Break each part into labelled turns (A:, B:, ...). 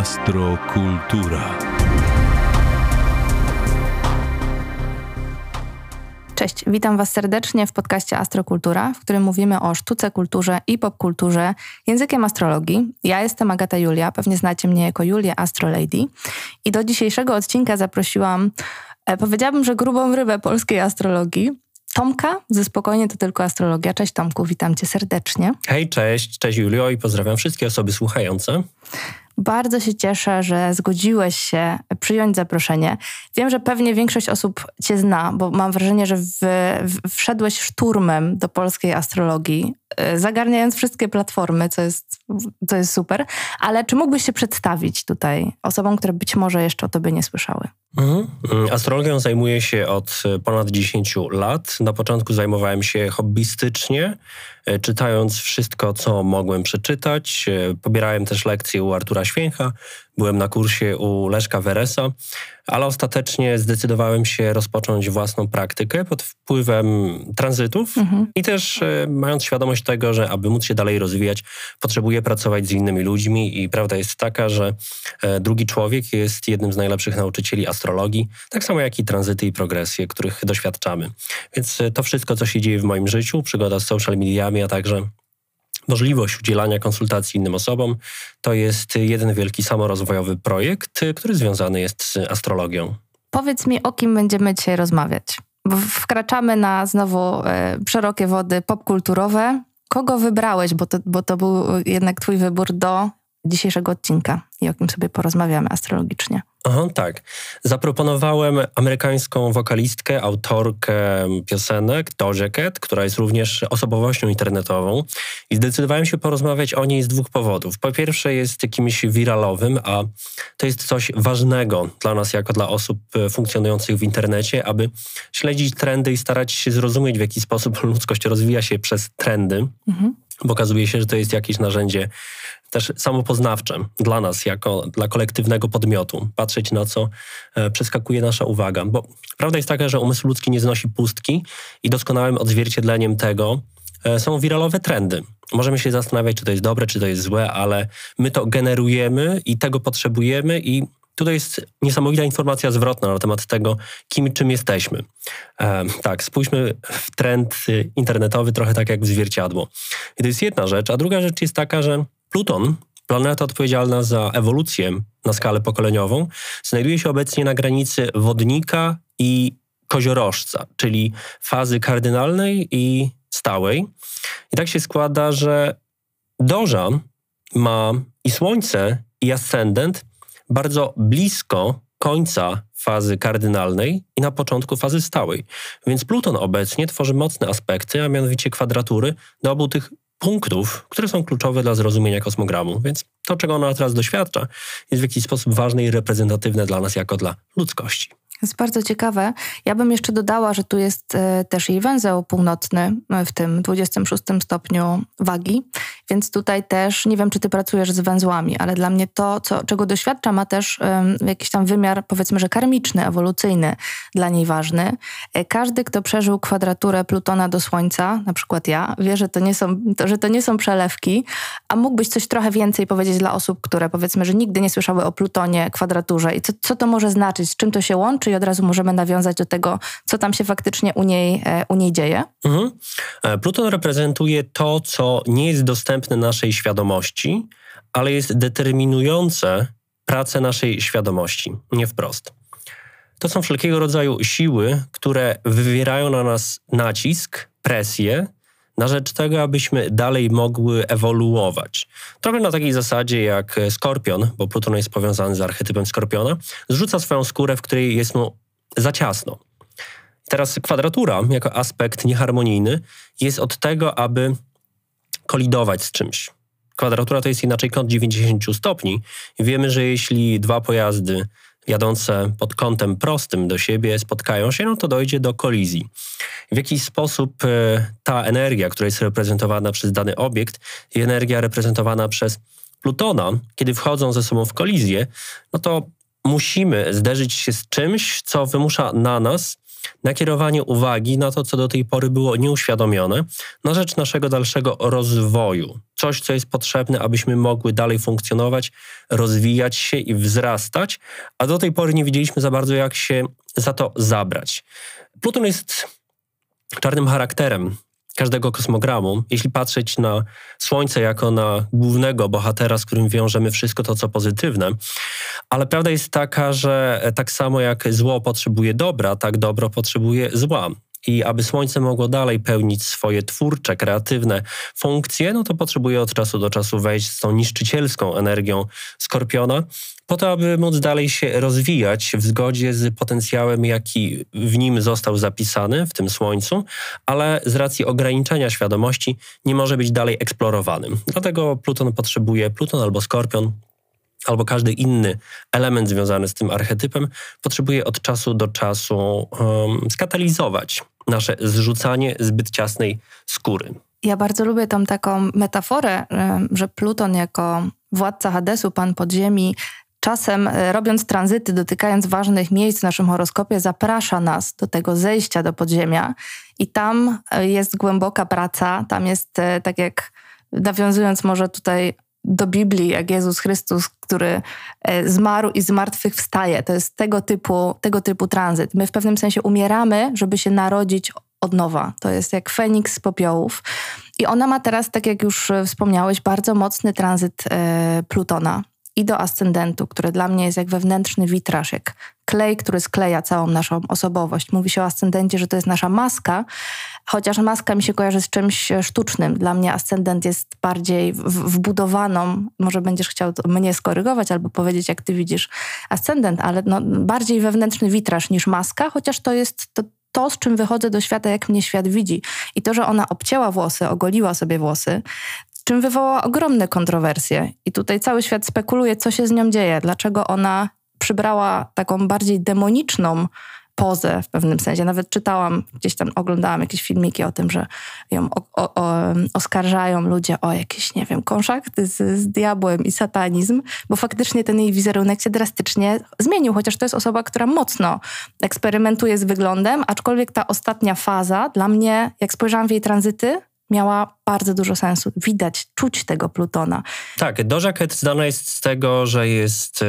A: Astrokultura.
B: Cześć, witam Was serdecznie w podcaście Astrokultura, w którym mówimy o sztuce, kulturze i popkulturze językiem astrologii. Ja jestem Agata Julia, pewnie znacie mnie jako Julię Astrolady. I do dzisiejszego odcinka zaprosiłam, e, powiedziałabym, że grubą rybę polskiej astrologii, Tomka ze Spokojnie to tylko astrologia. Cześć Tomku, witam cię serdecznie.
C: Hej, cześć, cześć Julio i pozdrawiam wszystkie osoby słuchające.
B: Bardzo się cieszę, że zgodziłeś się przyjąć zaproszenie. Wiem, że pewnie większość osób Cię zna, bo mam wrażenie, że w, w, wszedłeś szturmem do polskiej astrologii, zagarniając wszystkie platformy, co jest, co jest super. Ale czy mógłbyś się przedstawić tutaj osobom, które być może jeszcze o Tobie nie słyszały?
C: Mhm. Astrologią zajmuję się od ponad 10 lat. Na początku zajmowałem się hobbystycznie, e, czytając wszystko, co mogłem przeczytać. E, pobierałem też lekcje u Artura Święcha, byłem na kursie u Leszka Weresa, ale ostatecznie zdecydowałem się rozpocząć własną praktykę pod wpływem tranzytów mhm. i też e, mając świadomość tego, że aby móc się dalej rozwijać, potrzebuję pracować z innymi ludźmi i prawda jest taka, że e, drugi człowiek jest jednym z najlepszych nauczycieli astrologii, tak samo jak i tranzyty i progresje, których doświadczamy. Więc e, to wszystko, co się dzieje w moim życiu, przygoda z social mediami, a także możliwość udzielania konsultacji innym osobom, to jest jeden wielki samorozwojowy projekt, który związany jest z astrologią.
B: Powiedz mi, o kim będziemy dzisiaj rozmawiać. Wkraczamy na znowu e, szerokie wody popkulturowe. Kogo wybrałeś, bo to, bo to był jednak twój wybór do dzisiejszego odcinka i o kim sobie porozmawiamy astrologicznie?
C: Aha, tak. Zaproponowałem amerykańską wokalistkę, autorkę piosenek, Doja Cat, która jest również osobowością internetową i zdecydowałem się porozmawiać o niej z dwóch powodów. Po pierwsze jest kimś wiralowym, a to jest coś ważnego dla nas jako dla osób e, funkcjonujących w internecie, aby śledzić trendy i starać się zrozumieć, w jaki sposób ludzkość rozwija się przez trendy. Mhm bo okazuje się, że to jest jakieś narzędzie też samopoznawcze dla nas, jako dla kolektywnego podmiotu. Patrzeć na co e, przeskakuje nasza uwaga. Bo prawda jest taka, że umysł ludzki nie znosi pustki i doskonałym odzwierciedleniem tego e, są wiralowe trendy. Możemy się zastanawiać, czy to jest dobre, czy to jest złe, ale my to generujemy i tego potrzebujemy i tutaj jest niesamowita informacja zwrotna na temat tego, kim czym jesteśmy. E, tak, spójrzmy w trend internetowy trochę tak jak w zwierciadło. I to jest jedna rzecz, a druga rzecz jest taka, że Pluton, planeta odpowiedzialna za ewolucję na skalę pokoleniową, znajduje się obecnie na granicy wodnika i koziorożca, czyli fazy kardynalnej i stałej. I tak się składa, że Doża ma i Słońce, i ascendent bardzo blisko końca fazy kardynalnej i na początku fazy stałej. Więc Pluton obecnie tworzy mocne aspekty, a mianowicie kwadratury do obu tych punktów, które są kluczowe dla zrozumienia kosmogramu. Więc to, czego ona teraz doświadcza, jest w jakiś sposób ważne i reprezentatywne dla nas jako dla ludzkości
B: jest bardzo ciekawe. Ja bym jeszcze dodała, że tu jest e, też jej węzeł północny e, w tym 26 stopniu wagi, więc tutaj też, nie wiem czy ty pracujesz z węzłami, ale dla mnie to, co, czego doświadcza, ma też um, jakiś tam wymiar powiedzmy, że karmiczny, ewolucyjny dla niej ważny. E, każdy, kto przeżył kwadraturę Plutona do Słońca, na przykład ja, wie, że to nie są, to, że to nie są przelewki, a mógłbyś coś trochę więcej powiedzieć dla osób, które powiedzmy, że nigdy nie słyszały o Plutonie, kwadraturze i co, co to może znaczyć, z czym to się łączy i od razu możemy nawiązać do tego, co tam się faktycznie u niej, e, u niej dzieje? Mhm.
C: E, Pluton reprezentuje to, co nie jest dostępne naszej świadomości, ale jest determinujące pracę naszej świadomości, nie wprost. To są wszelkiego rodzaju siły, które wywierają na nas nacisk, presję, na rzecz tego, abyśmy dalej mogły ewoluować. Trochę na takiej zasadzie jak skorpion, bo Pluton jest powiązany z archetypem skorpiona, zrzuca swoją skórę, w której jest mu za ciasno. Teraz kwadratura jako aspekt nieharmonijny jest od tego, aby kolidować z czymś. Kwadratura to jest inaczej kąt 90 stopni. Wiemy, że jeśli dwa pojazdy jadące pod kątem prostym do siebie spotkają się, no to dojdzie do kolizji. W jakiś sposób e, ta energia, która jest reprezentowana przez dany obiekt, i energia reprezentowana przez Plutona, kiedy wchodzą ze sobą w kolizję, no to musimy zderzyć się z czymś, co wymusza na nas nakierowanie uwagi na to, co do tej pory było nieuświadomione, na rzecz naszego dalszego rozwoju. Coś, co jest potrzebne, abyśmy mogły dalej funkcjonować, rozwijać się i wzrastać, a do tej pory nie wiedzieliśmy za bardzo, jak się za to zabrać. Pluton jest czarnym charakterem każdego kosmogramu, jeśli patrzeć na Słońce jako na głównego bohatera, z którym wiążemy wszystko to, co pozytywne. Ale prawda jest taka, że tak samo jak zło potrzebuje dobra, tak dobro potrzebuje zła. I aby Słońce mogło dalej pełnić swoje twórcze, kreatywne funkcje, no to potrzebuje od czasu do czasu wejść z tą niszczycielską energią Skorpiona, po to, aby móc dalej się rozwijać w zgodzie z potencjałem, jaki w nim został zapisany, w tym Słońcu, ale z racji ograniczenia świadomości nie może być dalej eksplorowany. Dlatego Pluton potrzebuje, Pluton albo Skorpion, albo każdy inny element związany z tym archetypem, potrzebuje od czasu do czasu um, skatalizować nasze zrzucanie zbyt ciasnej skóry.
B: Ja bardzo lubię tą taką metaforę, że Pluton jako władca Hadesu, pan podziemi, czasem e, robiąc tranzyty, dotykając ważnych miejsc w naszym horoskopie, zaprasza nas do tego zejścia do podziemia i tam e, jest głęboka praca, tam jest e, tak jak nawiązując może tutaj do Biblii, jak Jezus Chrystus, który zmarł i z martwych wstaje. To jest tego typu, tego typu tranzyt. My w pewnym sensie umieramy, żeby się narodzić od nowa. To jest jak Feniks z popiołów. I ona ma teraz, tak jak już wspomniałeś, bardzo mocny tranzyt Plutona i do ascendentu, który dla mnie jest jak wewnętrzny witraż, jak klej, który skleja całą naszą osobowość. Mówi się o ascendencie, że to jest nasza maska, chociaż maska mi się kojarzy z czymś sztucznym. Dla mnie ascendent jest bardziej wbudowaną, może będziesz chciał mnie skorygować albo powiedzieć, jak ty widzisz ascendent, ale no, bardziej wewnętrzny witraż niż maska, chociaż to jest to, to, z czym wychodzę do świata, jak mnie świat widzi. I to, że ona obcięła włosy, ogoliła sobie włosy, czym wywołała ogromne kontrowersje. I tutaj cały świat spekuluje, co się z nią dzieje, dlaczego ona przybrała taką bardziej demoniczną pozę w pewnym sensie. Nawet czytałam, gdzieś tam oglądałam jakieś filmiki o tym, że ją o, o, o, oskarżają ludzie o jakieś, nie wiem, konszachty z, z diabłem i satanizm, bo faktycznie ten jej wizerunek się drastycznie zmienił, chociaż to jest osoba, która mocno eksperymentuje z wyglądem, aczkolwiek ta ostatnia faza dla mnie, jak spojrzałam w jej tranzyty, miała bardzo dużo sensu. Widać, czuć tego Plutona.
C: Tak, Doja Cat znana jest z tego, że jest e,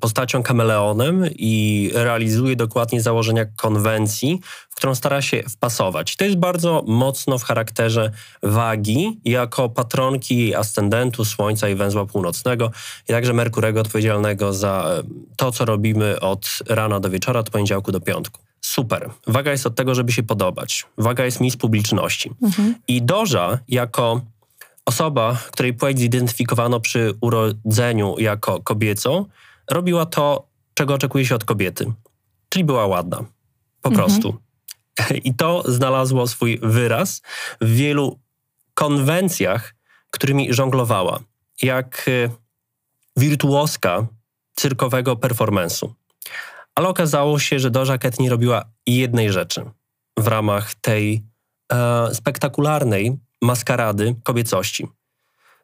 C: postacią kameleonem i realizuje dokładnie założenia konwencji, w którą stara się wpasować. To jest bardzo mocno w charakterze wagi, jako patronki ascendentu, Słońca i węzła północnego, i także Merkurego odpowiedzialnego za e, to, co robimy od rana do wieczora, od poniedziałku do piątku super. Waga jest od tego, żeby się podobać. Waga jest mis publiczności. Mhm. I Doża jako osoba, której płeć zidentyfikowano przy urodzeniu jako kobiecą, robiła to, czego oczekuje się od kobiety. Czyli była ładna. Po mhm. prostu. I to znalazło swój wyraz w wielu konwencjach, którymi żonglowała. Jak y, wirtuoska cyrkowego performance'u. Ale okazało się, że Doja Cat nie robiła jednej rzeczy w ramach tej e, spektakularnej maskarady kobiecości.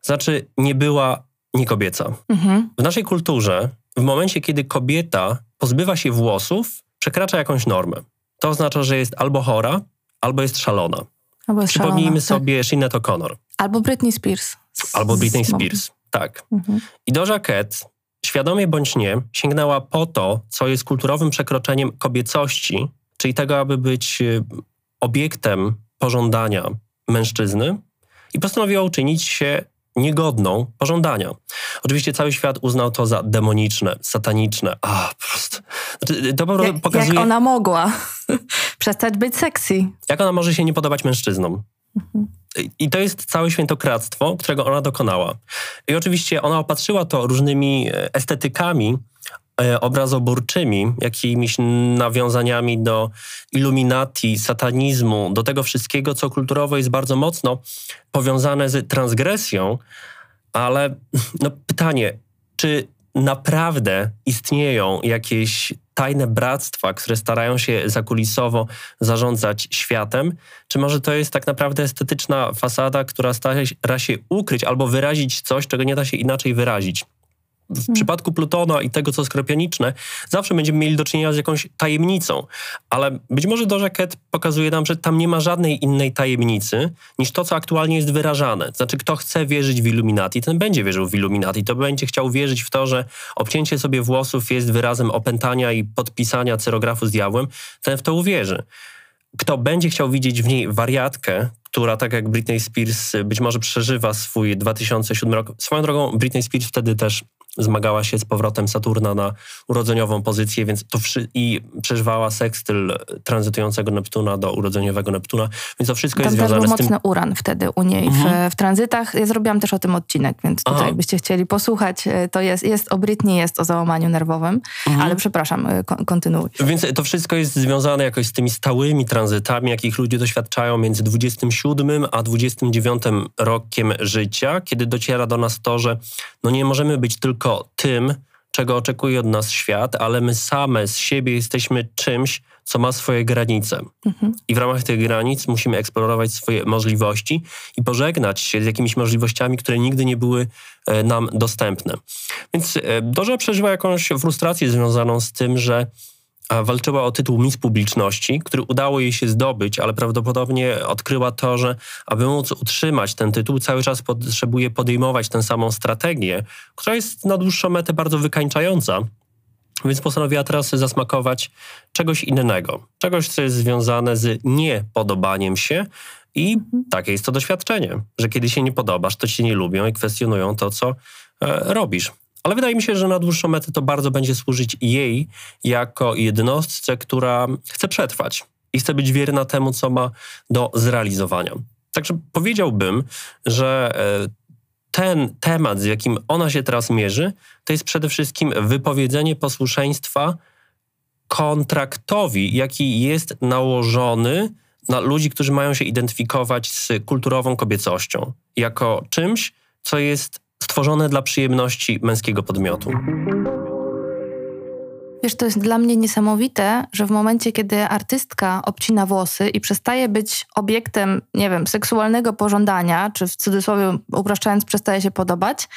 C: Znaczy, nie była niekobieca. Mhm. W naszej kulturze, w momencie, kiedy kobieta pozbywa się włosów, przekracza jakąś normę. To oznacza, że jest albo chora, albo jest szalona. Albo jest Przypomnijmy szalona, sobie tak. Sinead O'Connor.
B: Albo Britney Spears.
C: Albo Britney Spears, tak. Mhm. I Doja Cat świadomie bądź nie, sięgnęła po to, co jest kulturowym przekroczeniem kobiecości, czyli tego, aby być y, obiektem pożądania mężczyzny i postanowiła uczynić się niegodną pożądania. Oczywiście cały świat uznał to za demoniczne, sataniczne. A, po prostu.
B: Znaczy, to po jak, pokazuje... Jak ona mogła przestać być sexy.
C: Jak ona może się nie podobać mężczyznom. I to jest całe świętokradztwo, którego ona dokonała. I oczywiście ona opatrzyła to różnymi e, estetykami e, obrazoburczymi, jakimiś nawiązaniami do iluminati, satanizmu, do tego wszystkiego, co kulturowo jest bardzo mocno powiązane z transgresją. Ale no, pytanie, czy naprawdę istnieją jakieś tajne bractwa, które starają się zakulisowo zarządzać światem, czy może to jest tak naprawdę estetyczna fasada, która stara się ukryć albo wyrazić coś, czego nie da się inaczej wyrazić? W hmm. przypadku Plutona i tego, co skropioniczne, zawsze będziemy mieli do czynienia z jakąś tajemnicą. Ale być może Doja Cat pokazuje nam, że tam nie ma żadnej innej tajemnicy niż to, co aktualnie jest wyrażane. Znaczy, kto chce wierzyć w Illuminati, ten będzie wierzył w Illuminati. To będzie chciał wierzyć w to, że obcięcie sobie włosów jest wyrazem opętania i podpisania cerografu z diabłem. Ten w to uwierzy kto będzie chciał widzieć w niej wariatkę, która tak jak Britney Spears być może przeżywa swój 2007 rok. Swoją drogą Britney Spears wtedy też zmagała się z powrotem Saturna na urodzeniową pozycję, więc to i przeżywała sekstyl tranzytującego Neptuna do urodzeniowego Neptuna, więc to wszystko
B: Tam
C: jest związane
B: z
C: tym...
B: mocny uran wtedy u niej mhm. w, w, tranzytach. Ja zrobiłam też o tym odcinek, więc tutaj Aha. jakbyście chcieli posłuchać, e, to jest, jest o Britney, jest o załamaniu nerwowym, mhm. ale przepraszam, e, kontynuuj.
C: Więc to wszystko jest związane jakoś z tymi stałymi tranzytami, jakich ludzie doświadczają między 27 a 29 rokiem życia, kiedy dociera do nas to, że no nie możemy być tylko tylko tym, czego oczekuje od nas świat, ale my same z siebie jesteśmy czymś, co ma swoje granice. Mhm. I w ramach tych granic musimy eksplorować swoje możliwości i pożegnać się z jakimiś możliwościami, które nigdy nie były e, nam dostępne. Więc e, Doża przeżywa jakąś frustrację związaną z tym, że walczyła o tytuł Miss Publiczności, który udało jej się zdobyć, ale prawdopodobnie odkryła to, że aby móc utrzymać ten tytuł, cały czas potrzebuje podejmować tę samą strategię, która jest na dłuższą metę bardzo wykańczająca. Więc postanowiła teraz zasmakować czegoś innego, czegoś, co jest związane z niepodobaniem się. I takie jest to doświadczenie, że kiedy się nie podobasz, to cię nie lubią i kwestionują to, co e, robisz. Ale wydaje mi się, że na dłuższą metę to bardzo będzie służyć jej jako jednostce, która chce przetrwać i chce być wierna temu, co ma do zrealizowania. Także powiedziałbym, że e, ten temat, z jakim ona się teraz mierzy, to jest przede wszystkim wypowiedzenie posłuszeństwa kontraktowi, jaki jest nałożony na ludzi, którzy mają się identyfikować z kulturową kobiecością, jako czymś, co jest stworzone dla przyjemności męskiego podmiotu.
B: Wiesz, to jest dla mnie niesamowite, że w momencie, kiedy artystka obcina włosy i przestaje być obiektem, nie wiem, seksualnego pożądania, czy w cudzysłowie upraszczając, przestaje się podobać,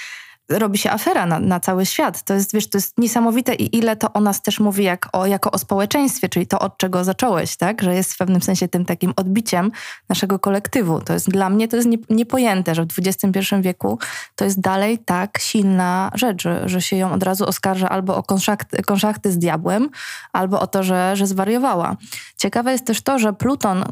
B: robi się afera na, na, cały świat. To jest, wiesz, to jest niesamowite i ile to o nas też mówi jak o, jako o społeczeństwie, czyli to, od czego zacząłeś, tak? Że jest w pewnym sensie tym takim odbiciem naszego kolektywu. To jest dla mnie, to jest nie, niepojęte, że w XXI wieku to jest dalej tak silna rzecz, że, że się ją od razu oskarża albo o konszachty, konszachty z diabłem, albo o to, że, że zwariowała. Ciekawe jest też to, że Pluton,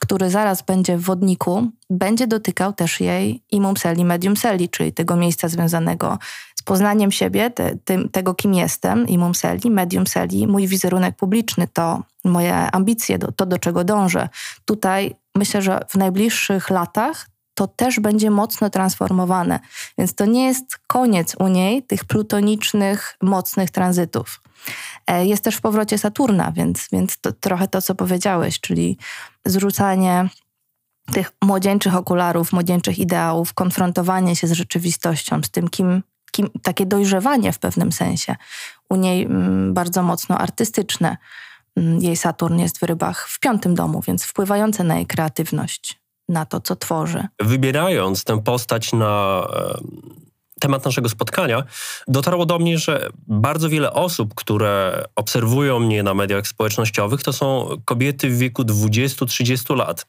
B: który zaraz będzie w wodniku, będzie dotykał też jej imum celi, medium celi, czyli tego miejsca związanego z poznaniem siebie, te, te, tego kim jestem, imum celi, medium celi, mój wizerunek publiczny, to moje ambicje, to do czego dążę. Tutaj myślę, że w najbliższych latach to też będzie mocno transformowane. Więc to nie jest koniec u niej tych plutonicznych, mocnych tranzytów. E, jest też w powrocie Saturna, więc, więc to trochę to, co powiedziałeś, czyli zrzucanie tych młodzieńczych okularów, młodzieńczych ideałów, konfrontowanie się z rzeczywistością, z tym, kim, kim takie dojrzewanie w pewnym sensie. U niej mm, bardzo mocno artystyczne. Mm, jej Saturn jest w rybach w piątym domu, więc wpływające na jej kreatywność, na to, co tworzy.
C: Wybierając tę postać na temat naszego spotkania, dotarło do mnie, że bardzo wiele osób, które obserwują mnie na mediach społecznościowych, to są kobiety w wieku 20-30 lat.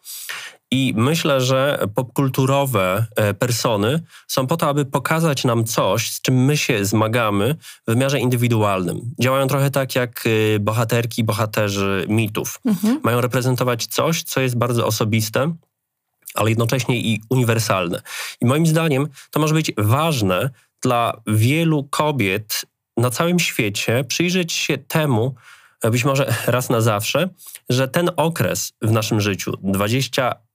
C: I myślę, że popkulturowe e, persony są po to, aby pokazać nam coś, z czym my się zmagamy w wymiarze indywidualnym. Działają trochę tak jak e, bohaterki, bohaterzy mitów. Mhm. Mają reprezentować coś, co jest bardzo osobiste, ale jednocześnie i uniwersalne. I moim zdaniem to może być ważne dla wielu kobiet na całym świecie przyjrzeć się temu, e, być może raz na zawsze, że ten okres w naszym życiu, 20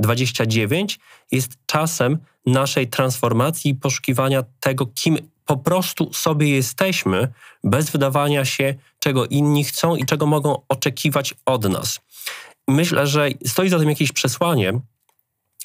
C: 7-29 jest czasem naszej transformacji i poszukiwania tego, kim po prostu sobie jesteśmy, bez wydawania się, czego inni chcą i czego mogą oczekiwać od nas. Myślę, że stoi za tym jakieś przesłanie,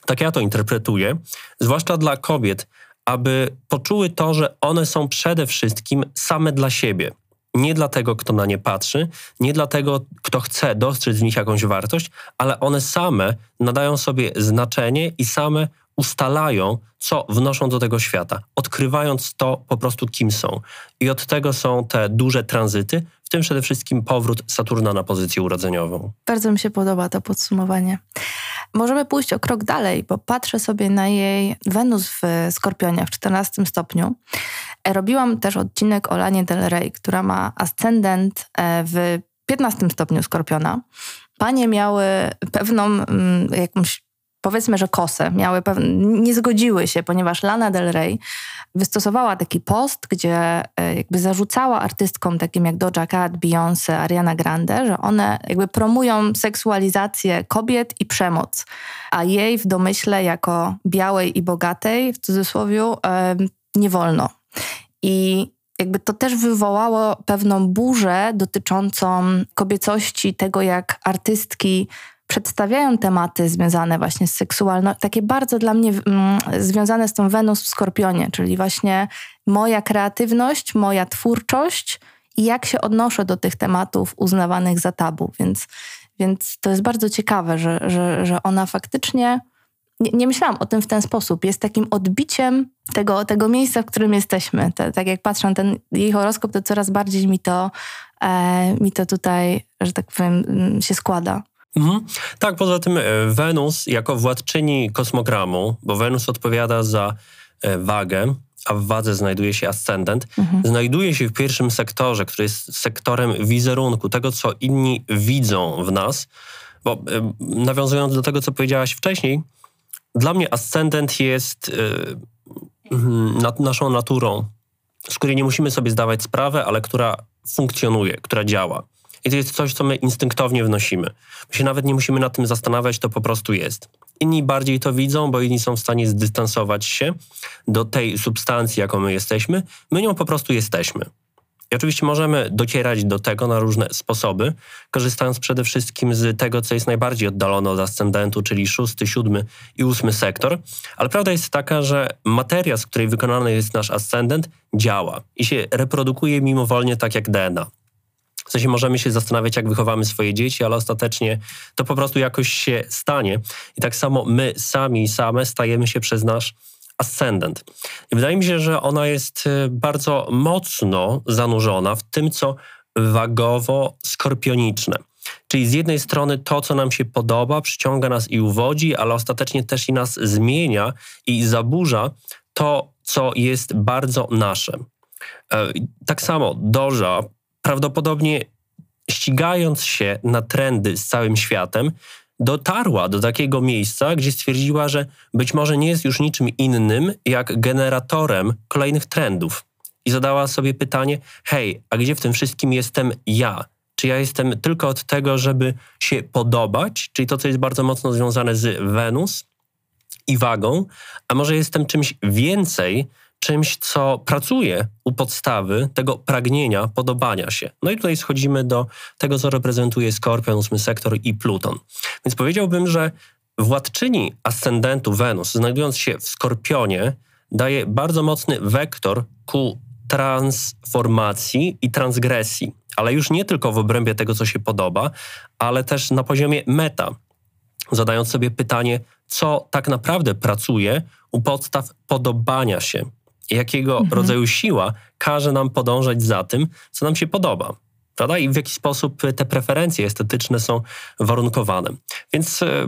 C: tak ja to interpretuję, zwłaszcza dla kobiet, aby poczuły to, że one są przede wszystkim same dla siebie nie dla tego, kto na nie patrzy, nie dla tego, kto chce dostrzec w nich jakąś wartość, ale one same nadają sobie znaczenie i same ustalają, co wnoszą do tego świata, odkrywając to po prostu, kim są. I od tego są te duże tranzyty, w tym przede wszystkim powrót Saturna na pozycję urodzeniową.
B: Bardzo mi się podoba to podsumowanie. Możemy pójść o krok dalej, bo patrzę sobie na jej Wenus w Skorpionie w 14 stopniu. E, robiłam też odcinek o Lanie Del Rey, która ma ascendent e, w 15 stopniu Skorpiona. Panie miały pewną mm, jakąś powiedzmy, że kosę, miały pewne, nie zgodziły się, ponieważ Lana Del Rey wystosowała taki post, gdzie e, jakby zarzucała artystkom takim jak Doja Cat, Beyoncé, Ariana Grande, że one jakby promują seksualizację kobiet i przemoc, a jej w domyśle jako białej i bogatej, w cudzysłowie, nie wolno. I jakby to też wywołało pewną burzę dotyczącą kobiecości, tego jak artystki przedstawiają tematy związane właśnie z seksualnością, takie bardzo dla mnie mm, związane z tą Wenus w Skorpionie, czyli właśnie moja kreatywność, moja twórczość i jak się odnoszę do tych tematów uznawanych za tabu. Więc, więc to jest bardzo ciekawe, że, że, że ona faktycznie. Nie, nie myślałam o tym w ten sposób. Jest takim odbiciem tego, tego miejsca, w którym jesteśmy. Te, tak jak patrzę na ten jej horoskop, to coraz bardziej mi to, e, mi to tutaj, że tak powiem, mm, się składa.
C: Mhm. Tak, poza tym e, Wenus jako władczyni kosmogramu, bo Wenus odpowiada za e, wagę, a w wadze znajduje się ascendent, mhm. znajduje się w pierwszym sektorze, który jest sektorem wizerunku, tego co inni widzą w nas. Bo e, nawiązując do tego, co powiedziałaś wcześniej, dla mnie ascendent jest nad naszą naturą, z której nie musimy sobie zdawać sprawy, ale która funkcjonuje, która działa. I to jest coś, co my instynktownie wnosimy. My się nawet nie musimy nad tym zastanawiać, to po prostu jest. Inni bardziej to widzą, bo inni są w stanie zdystansować się do tej substancji, jaką my jesteśmy. My nią po prostu jesteśmy. I oczywiście możemy docierać do tego na różne sposoby, korzystając przede wszystkim z tego, co jest najbardziej oddalone od ascendentu, czyli szósty, siódmy i ósmy sektor. Ale prawda jest taka, że materia, z której wykonany jest nasz ascendent, działa i się reprodukuje mimowolnie tak jak DNA. W sensie możemy się zastanawiać, jak wychowamy swoje dzieci, ale ostatecznie to po prostu jakoś się stanie. I tak samo my sami, same stajemy się przez nasz ascendent. I wydaje mi się, że ona jest y, bardzo mocno zanurzona w tym, co wagowo-skorpioniczne. Czyli z jednej strony to, co nam się podoba, przyciąga nas i uwodzi, ale ostatecznie też i nas zmienia i zaburza to, co jest bardzo nasze. E, tak samo Doża prawdopodobnie ścigając się na trendy z całym światem, dotarła do takiego miejsca, gdzie stwierdziła, że być może nie jest już niczym innym jak generatorem kolejnych trendów. I zadała sobie pytanie: hej, a gdzie w tym wszystkim jestem ja? Czy ja jestem tylko od tego, żeby się podobać, czyli to, co jest bardzo mocno związane z Wenus i wagą, a może jestem czymś więcej, czymś, co pracuje u podstawy tego pragnienia podobania się. No i tutaj schodzimy do tego, co reprezentuje Skorpion, ósmy sektor i Pluton. Więc powiedziałbym, że władczyni ascendentu Wenus, znajdując się w Skorpionie, daje bardzo mocny wektor ku transformacji i transgresji. Ale już nie tylko w obrębie tego, co się podoba, ale też na poziomie meta, zadając sobie pytanie, co tak naprawdę pracuje u podstaw podobania się jakiego mhm. rodzaju siła każe nam podążać za tym, co nam się podoba. Prawda? I w jaki sposób te preferencje estetyczne są warunkowane. Więc e,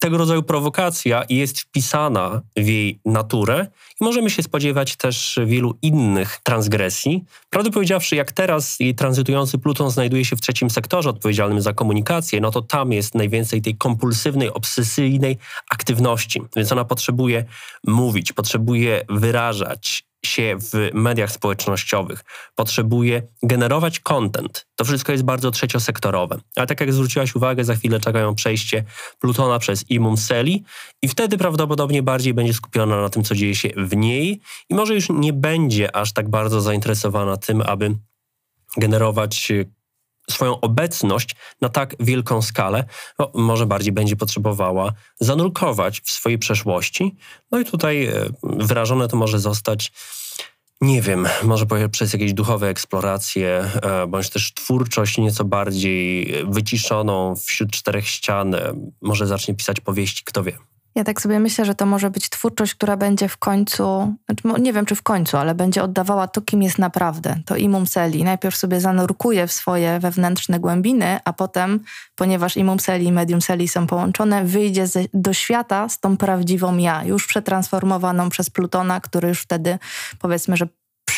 C: tego rodzaju prowokacja jest wpisana w jej naturę i możemy się spodziewać też wielu innych transgresji. Prawdę powiedziawszy, jak teraz jej tranzytujący Pluton znajduje się w trzecim sektorze odpowiedzialnym za komunikację, no to tam jest najwięcej tej kompulsywnej, obsesyjnej aktywności. Więc ona potrzebuje mówić, potrzebuje wyrażać, się w mediach społecznościowych, potrzebuje generować content. To wszystko jest bardzo trzeciosektorowe. Ale tak jak zwróciłaś uwagę, za chwilę czekają przejście Plutona przez Imum Celi i wtedy prawdopodobnie bardziej będzie skupiona na tym, co dzieje się w niej i może już nie będzie aż tak bardzo zainteresowana tym, aby generować swoją obecność na tak wielką skalę, no, może bardziej będzie potrzebowała zanurkować w swojej przeszłości. No i tutaj e, wyrażone to może zostać nie wiem, może przez jakieś duchowe eksploracje, e, bądź też twórczość nieco bardziej wyciszoną wśród czterech ścian. E, może zacznie pisać powieści, kto wie.
B: Ja tak sobie myślę, że to może być twórczość, która będzie w końcu, znaczy nie wiem czy w końcu, ale będzie oddawała to, kim jest naprawdę. To imum celi. Najpierw sobie zanurkuje w swoje wewnętrzne głębiny, a potem, ponieważ imum celi i medium celi są połączone, wyjdzie z, do świata z tą prawdziwą ja, już przetransformowaną przez Plutona, który już wtedy powiedzmy, że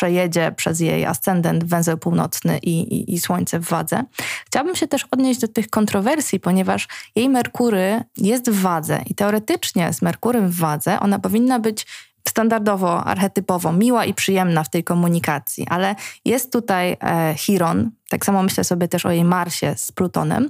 B: przejedzie przez jej ascendent węzeł północny i, i, i, Słońce w wadze. Chciałabym się też odnieść do tych kontrowersji, ponieważ jej Merkury jest w wadze i teoretycznie z Merkurym w wadze ona powinna być standardowo, archetypowo, miła i przyjemna w tej komunikacji, ale jest tutaj e, Chiron, tak samo myślę sobie też o jej Marsie z Plutonem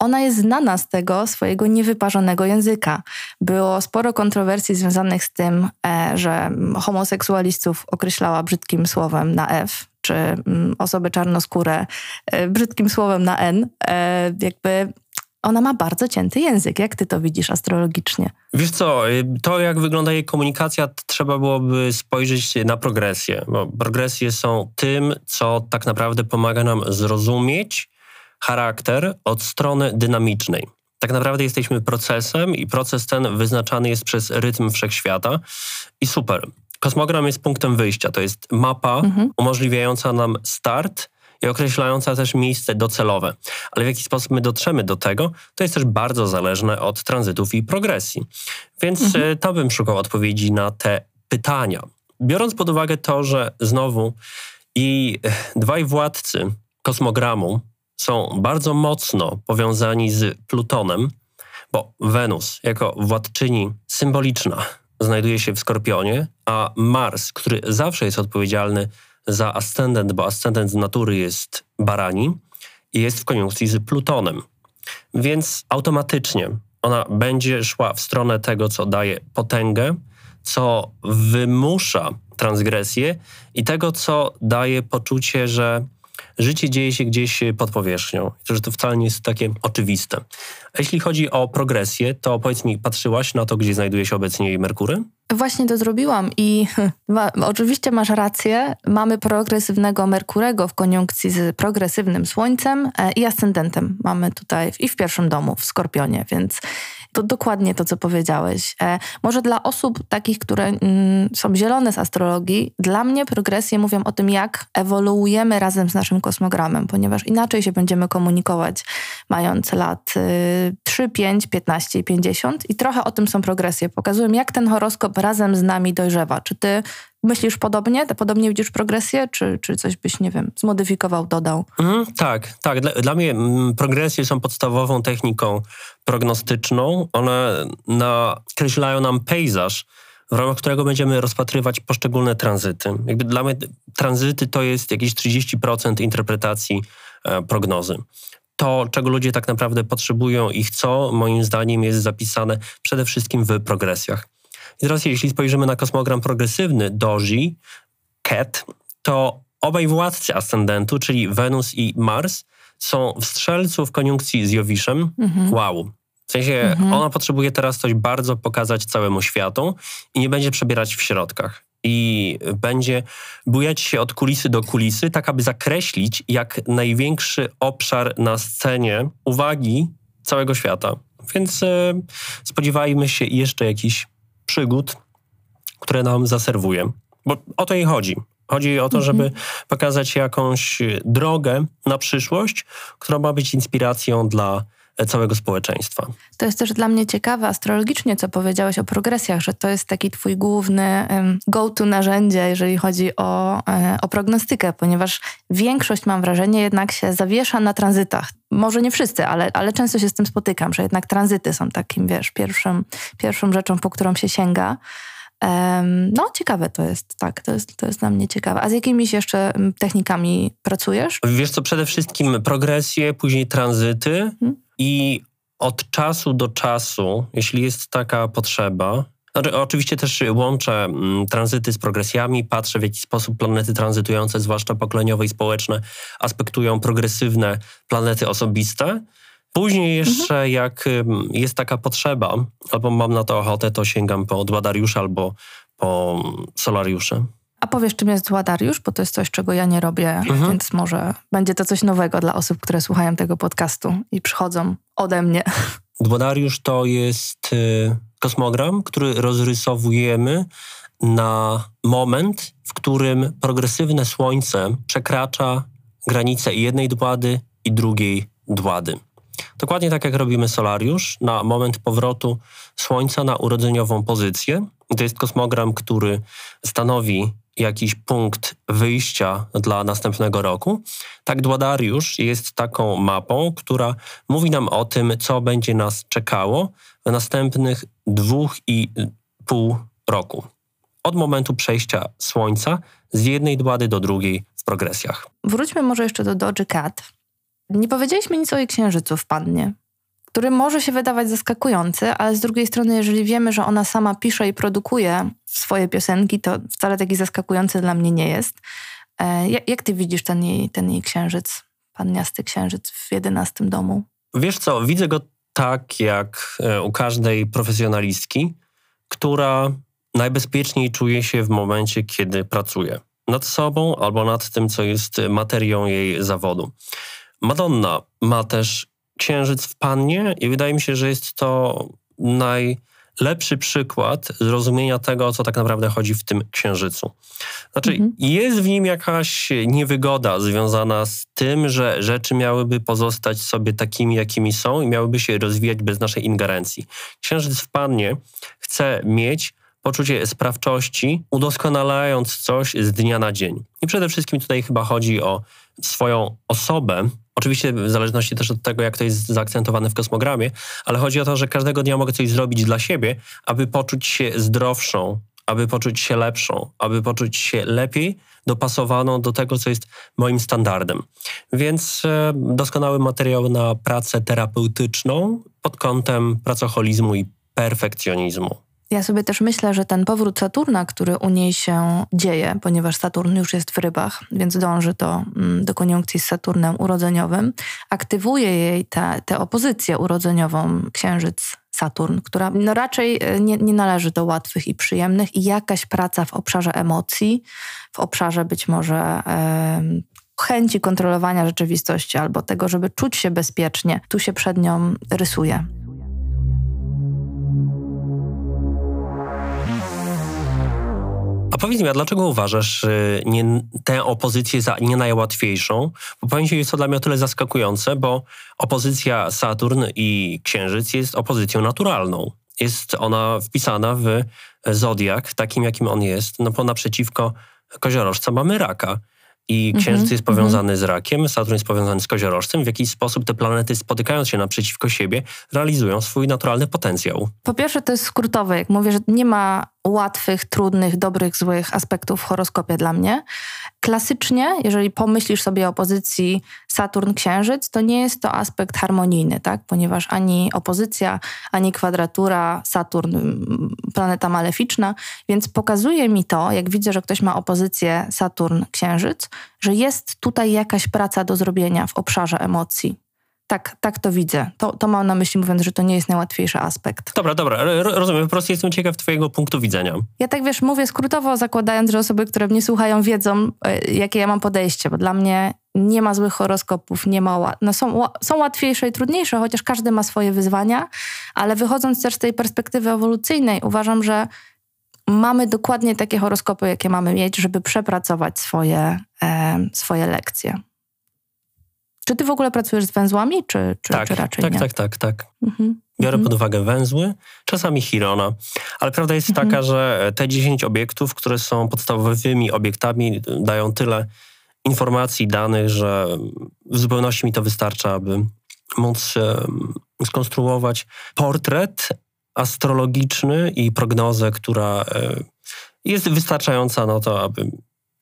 B: ona jest znana z tego swojego niewyparzonego języka. Było sporo kontrowersji związanych z tym, e, że homoseksualistów określała brzydkim słowem na F, czy mm, osoby czarnoskóre e, brzydkim słowem na N. E, jakby ona ma bardzo cięty język. Jak ty to widzisz astrologicznie?
C: Wiesz co, y, to jak wygląda jej komunikacja, trzeba byłoby spojrzeć na progresję, bo progresje są tym, co tak naprawdę pomaga nam zrozumieć charakter od strony dynamicznej. Tak naprawdę jesteśmy procesem i proces ten wyznaczany jest przez rytm wszechświata i super. Kosmogram jest punktem wyjścia, to jest mapa mhm. umożliwiająca nam start i określająca też miejsce docelowe. Ale w jaki sposób my dotrzemy do tego, to jest też bardzo zależne od tranzytów i progresji. Więc mhm. E, to bym szukał odpowiedzi na te pytania. Biorąc pod uwagę to, że znowu i e, dwaj władcy kosmogramu są bardzo mocno powiązani z Plutonem, bo Wenus jako władczyni symboliczna znajduje się w Skorpionie, a Mars, który zawsze jest odpowiedzialny za ascendent, bo ascendent z natury jest barani, jest w koniunkcji z Plutonem. Więc automatycznie ona będzie szła w stronę tego, co daje potęgę, co wymusza transgresję i tego, co daje poczucie, że życie dzieje się gdzieś pod powierzchnią. Że to wcale nie jest takie oczywiste. A jeśli chodzi o progresję, to powiedz mi, patrzyłaś na to, gdzie znajduje się obecnie Merkury?
B: Właśnie to zrobiłam i ma, oczywiście masz rację. Mamy progresywnego Merkurego w koniunkcji z progresywnym Słońcem e, i ascendentem. Mamy tutaj i w pierwszym domu, w Skorpionie, więc to dokładnie to, co powiedziałeś. E, może dla osób takich, które mm, są zielone z astrologii, dla mnie progresje mówią o tym, jak ewoluujemy razem z naszym kosmogramem, ponieważ inaczej się będziemy komunikować, mając lat y, 3, 5, 15 i 50. I trochę o tym są progresje. Pokazują, jak ten horoskop razem z nami dojrzewa. Czy ty myślisz podobnie? Podobnie widzisz progresję? Czy, czy coś byś, nie wiem, zmodyfikował, dodał?
C: Mm, tak, tak. Dla, dla mnie mm, progresje są podstawową techniką prognostyczną. One nakreślają nam pejzaż, w ramach którego będziemy rozpatrywać poszczególne tranzyty. Jakby dla mnie tranzyty to jest jakieś 30% interpretacji e, prognozy. To, czego ludzie tak naprawdę potrzebują i chcą, moim zdaniem jest zapisane przede wszystkim w progresjach. I teraz jeśli spojrzymy na kosmogram progresywny Doji, Ket, to obaj władcy ascendentu, czyli Wenus i Mars, są w strzelcu w koniunkcji z Jowiszem. Mhm. Wow. W sensie mhm. ona potrzebuje teraz coś bardzo pokazać całemu światu i nie będzie przebierać w środkach. I będzie bujać się od kulisy do kulisy, tak aby zakreślić jak największy obszar na scenie uwagi całego świata. Więc e, spodziewajmy się jeszcze jakichś przygód, które nam zaserwuje. Bo o to jej chodzi. Chodzi o to, żeby mhm. pokazać jakąś drogę na przyszłość, która ma być inspiracją dla całego społeczeństwa.
B: To jest też dla mnie ciekawe astrologicznie, co powiedziałeś o progresjach, że to jest taki twój główny go-to narzędzie, jeżeli chodzi o, e, o prognostykę, ponieważ większość, mam wrażenie, jednak się zawiesza na tranzytach. Może nie wszyscy, ale, ale często się z tym spotykam, że jednak tranzyty są takim, wiesz, pierwszym, pierwszą rzeczą, po którą się sięga. No, ciekawe to jest, tak, to jest, to jest dla mnie ciekawe. A z jakimiś jeszcze technikami pracujesz?
C: Wiesz co, przede wszystkim progresje, później tranzyty hmm. I od czasu do czasu, jeśli jest taka potrzeba, znaczy, oczywiście też łączę mm, tranzyty z progresjami, patrzę w jaki sposób planety tranzytujące, zwłaszcza pokoleniowe i społeczne, aspektują progresywne planety osobiste. Później jeszcze, mhm. jak jest taka potrzeba, albo mam na to ochotę, to sięgam po Dładariusz albo po Solariusze.
B: A powiesz, czym jest Dładariusz, bo to jest coś, czego ja nie robię, mhm. więc może będzie to coś nowego dla osób, które słuchają tego podcastu i przychodzą ode mnie.
C: Dładariusz to jest y, kosmogram, który rozrysowujemy na moment, w którym progresywne Słońce przekracza granicę jednej dłady i drugiej dłady. Dokładnie tak jak robimy solariusz, na moment powrotu Słońca na urodzeniową pozycję. To jest kosmogram, który stanowi jakiś punkt wyjścia dla następnego roku. Tak Dładariusz jest taką mapą, która mówi nam o tym, co będzie nas czekało w następnych dwóch i pół roku. Od momentu przejścia Słońca z jednej dłady do drugiej w progresjach.
B: Wróćmy może jeszcze do Doży Cat. Nie powiedzieliśmy nic o jej księżycu w Pannie który może się wydawać zaskakujący, ale z drugiej strony, jeżeli wiemy, że ona sama pisze i produkuje swoje piosenki, to wcale taki zaskakujący dla mnie nie jest. E, jak, ty widzisz ten jej, ten jej księżyc, panniasty księżyc w jedenastym domu?
C: Wiesz co, widzę go tak jak e, u każdej profesjonalistki, która najbezpieczniej czuje się w momencie, kiedy pracuje nad sobą albo nad tym, co jest materią jej zawodu. Madonna ma też księżyc w pannie i wydaje mi się, że jest to najlepszy przykład zrozumienia tego, o co tak naprawdę chodzi w tym księżycu. Znaczy, mhm. jest w nim jakaś niewygoda związana z tym, że rzeczy miałyby pozostać sobie takimi, jakimi są i miałyby się rozwijać bez naszej ingerencji. Księżyc w pannie chce mieć poczucie sprawczości, udoskonalając coś z dnia na dzień. I przede wszystkim tutaj chyba chodzi o swoją osobę, Oczywiście w zależności też od tego, jak to jest zaakcentowane w kosmogramie, ale chodzi o to, że każdego dnia mogę coś zrobić dla siebie, aby poczuć się zdrowszą, aby poczuć się lepszą, aby poczuć się lepiej dopasowaną do tego, co jest moim standardem. Więc e, doskonały materiał na pracę terapeutyczną pod kątem pracoholizmu i perfekcjonizmu.
B: Ja sobie też myślę, że ten powrót Saturna, który u niej się dzieje, ponieważ Saturn już jest w rybach, więc dąży to mm, do koniunkcji z Saturnem urodzeniowym, aktywuje jej tę opozycję urodzeniową Księżyc Saturn, która no raczej e, nie, nie, należy do łatwych i przyjemnych i jakaś praca w obszarze emocji, w obszarze być może e, chęci kontrolowania rzeczywistości albo tego, żeby czuć się bezpiecznie, tu się przed nią rysuje.
C: A powiedz mi, a dlaczego uważasz nie, tę opozycję za nie najłatwiejszą? Bo powiem ci, jest to dla mnie o tyle zaskakujące, bo opozycja Saturn i Księżyc jest opozycją naturalną. Jest ona wpisana w zodiak, takim jakim on jest, no bo naprzeciwko koziorożca mamy raka. I mhm, Księżyc jest powiązany mm -hmm. z rakiem, Saturn jest powiązany z koziorożcem. W jakiś sposób te planety spotykając się naprzeciwko siebie, realizują swój naturalny potencjał.
B: Po pierwsze, to jest skrótowe. Jak mówię, że nie ma łatwych, trudnych, dobrych, złych aspektów w horoskopie dla mnie. Klasycznie, jeżeli pomyślisz sobie o pozycji Saturn-Księżyc, to nie jest to aspekt harmonijny, tak? ponieważ ani opozycja, ani kwadratura Saturn, planeta maleficzna, więc pokazuje mi to, jak widzę, że ktoś ma opozycję Saturn-Księżyc, że jest tutaj jakaś praca do zrobienia w obszarze emocji. Tak, tak to widzę. To, to mam na myśli mówiąc, że to nie jest najłatwiejszy aspekt.
C: Dobra, dobra, rozumiem. Po prostu jestem ciekaw twojego punktu widzenia.
B: Ja tak wiesz, mówię skrótowo, zakładając, że osoby, które mnie słuchają, wiedzą, e, jakie ja mam podejście, bo dla mnie nie ma złych horoskopów, nie ma... No są, są łatwiejsze i trudniejsze, chociaż każdy ma swoje wyzwania, ale wychodząc też z tej perspektywy ewolucyjnej, uważam, że mamy dokładnie takie horoskopy, jakie mamy mieć, żeby przepracować swoje, e, swoje lekcje. Czy ty w ogóle pracujesz z węzłami, czy, czy,
C: tak,
B: czy raczej
C: tak,
B: nie?
C: Tak, tak, tak. Mhm. Biorę mhm. pod uwagę węzły, czasami Chirona, ale prawda jest mhm. taka, że te 10 obiektów, które są podstawowymi obiektami, dają tyle informacji, danych, że w zupełności mi to wystarcza, aby móc skonstruować portret astrologiczny i prognozę, która e, jest wystarczająca na to, aby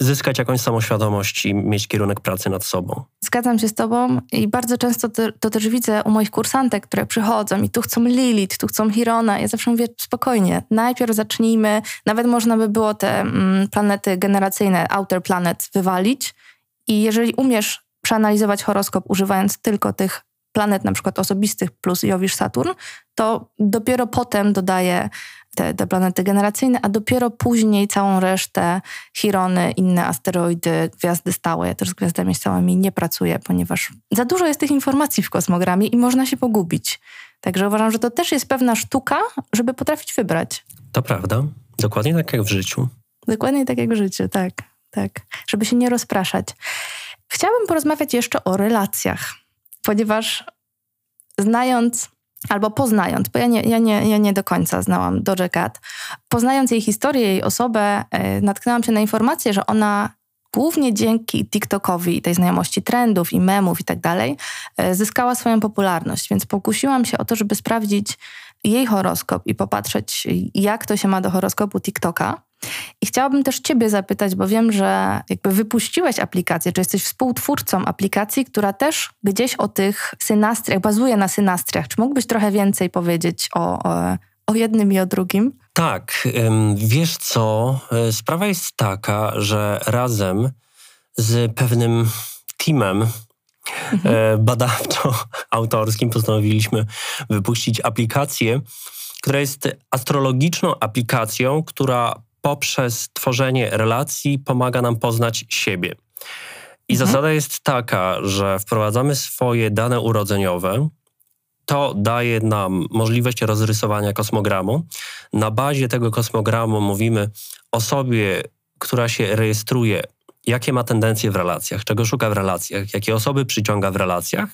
C: zyskać jakąś samoświadomość i mieć kierunek pracy nad sobą.
B: Zgadzam się z tobą i bardzo często to, to, też widzę u moich kursantek, które przychodzą i tu chcą Lilith, tu chcą Hirona. Ja zawsze mówię spokojnie, najpierw zacznijmy, nawet można by było te mm, planety generacyjne, outer planet wywalić i jeżeli umiesz przeanalizować horoskop używając tylko tych planet na przykład osobistych plus Jowisz Saturn, to dopiero potem dodaję te, te planety generacyjne, a dopiero później całą resztę, Chirony, inne asteroidy, gwiazdy stałe. Ja też z gwiazdami stałymi nie pracuję, ponieważ za dużo jest tych informacji w kosmogramie i można się pogubić. Także uważam, że to też jest pewna sztuka, żeby potrafić wybrać.
C: To prawda. Dokładnie tak jak w życiu.
B: Dokładnie tak jak w życiu, tak, tak. Żeby się nie rozpraszać. Chciałabym porozmawiać jeszcze o relacjach, ponieważ znając albo poznając, bo ja nie, ja nie, ja nie do końca znałam Doja Cat, poznając jej historię, jej osobę, yy, natknęłam się na informację, że ona głównie dzięki TikTokowi, tej znajomości trendów i memów i tak dalej, yy, zyskała swoją popularność. Więc pokusiłam się o to, żeby sprawdzić jej horoskop i popatrzeć, jak to się ma do horoskopu TikToka. I chciałabym też Ciebie zapytać, bo wiem, że jakby wypuściłeś aplikację, czy jesteś współtwórcą aplikacji, która też gdzieś o tych synastriach, bazuje na synastriach. Czy mógłbyś trochę więcej powiedzieć o, o, o jednym i o drugim?
C: Tak, wiesz co, e, sprawa jest taka, że razem z pewnym teamem mhm. E, badawczo-autorskim postanowiliśmy wypuścić aplikację, która jest astrologiczną aplikacją, która poprzez tworzenie relacji pomaga nam poznać siebie. I mhm. zasada jest taka, że wprowadzamy swoje dane urodzeniowe. To daje nam możliwość rozrysowania kosmogramu. Na bazie tego kosmogramu mówimy osobie, która się rejestruje, jakie ma tendencje w relacjach, czego szuka w relacjach, jakie osoby przyciąga w relacjach,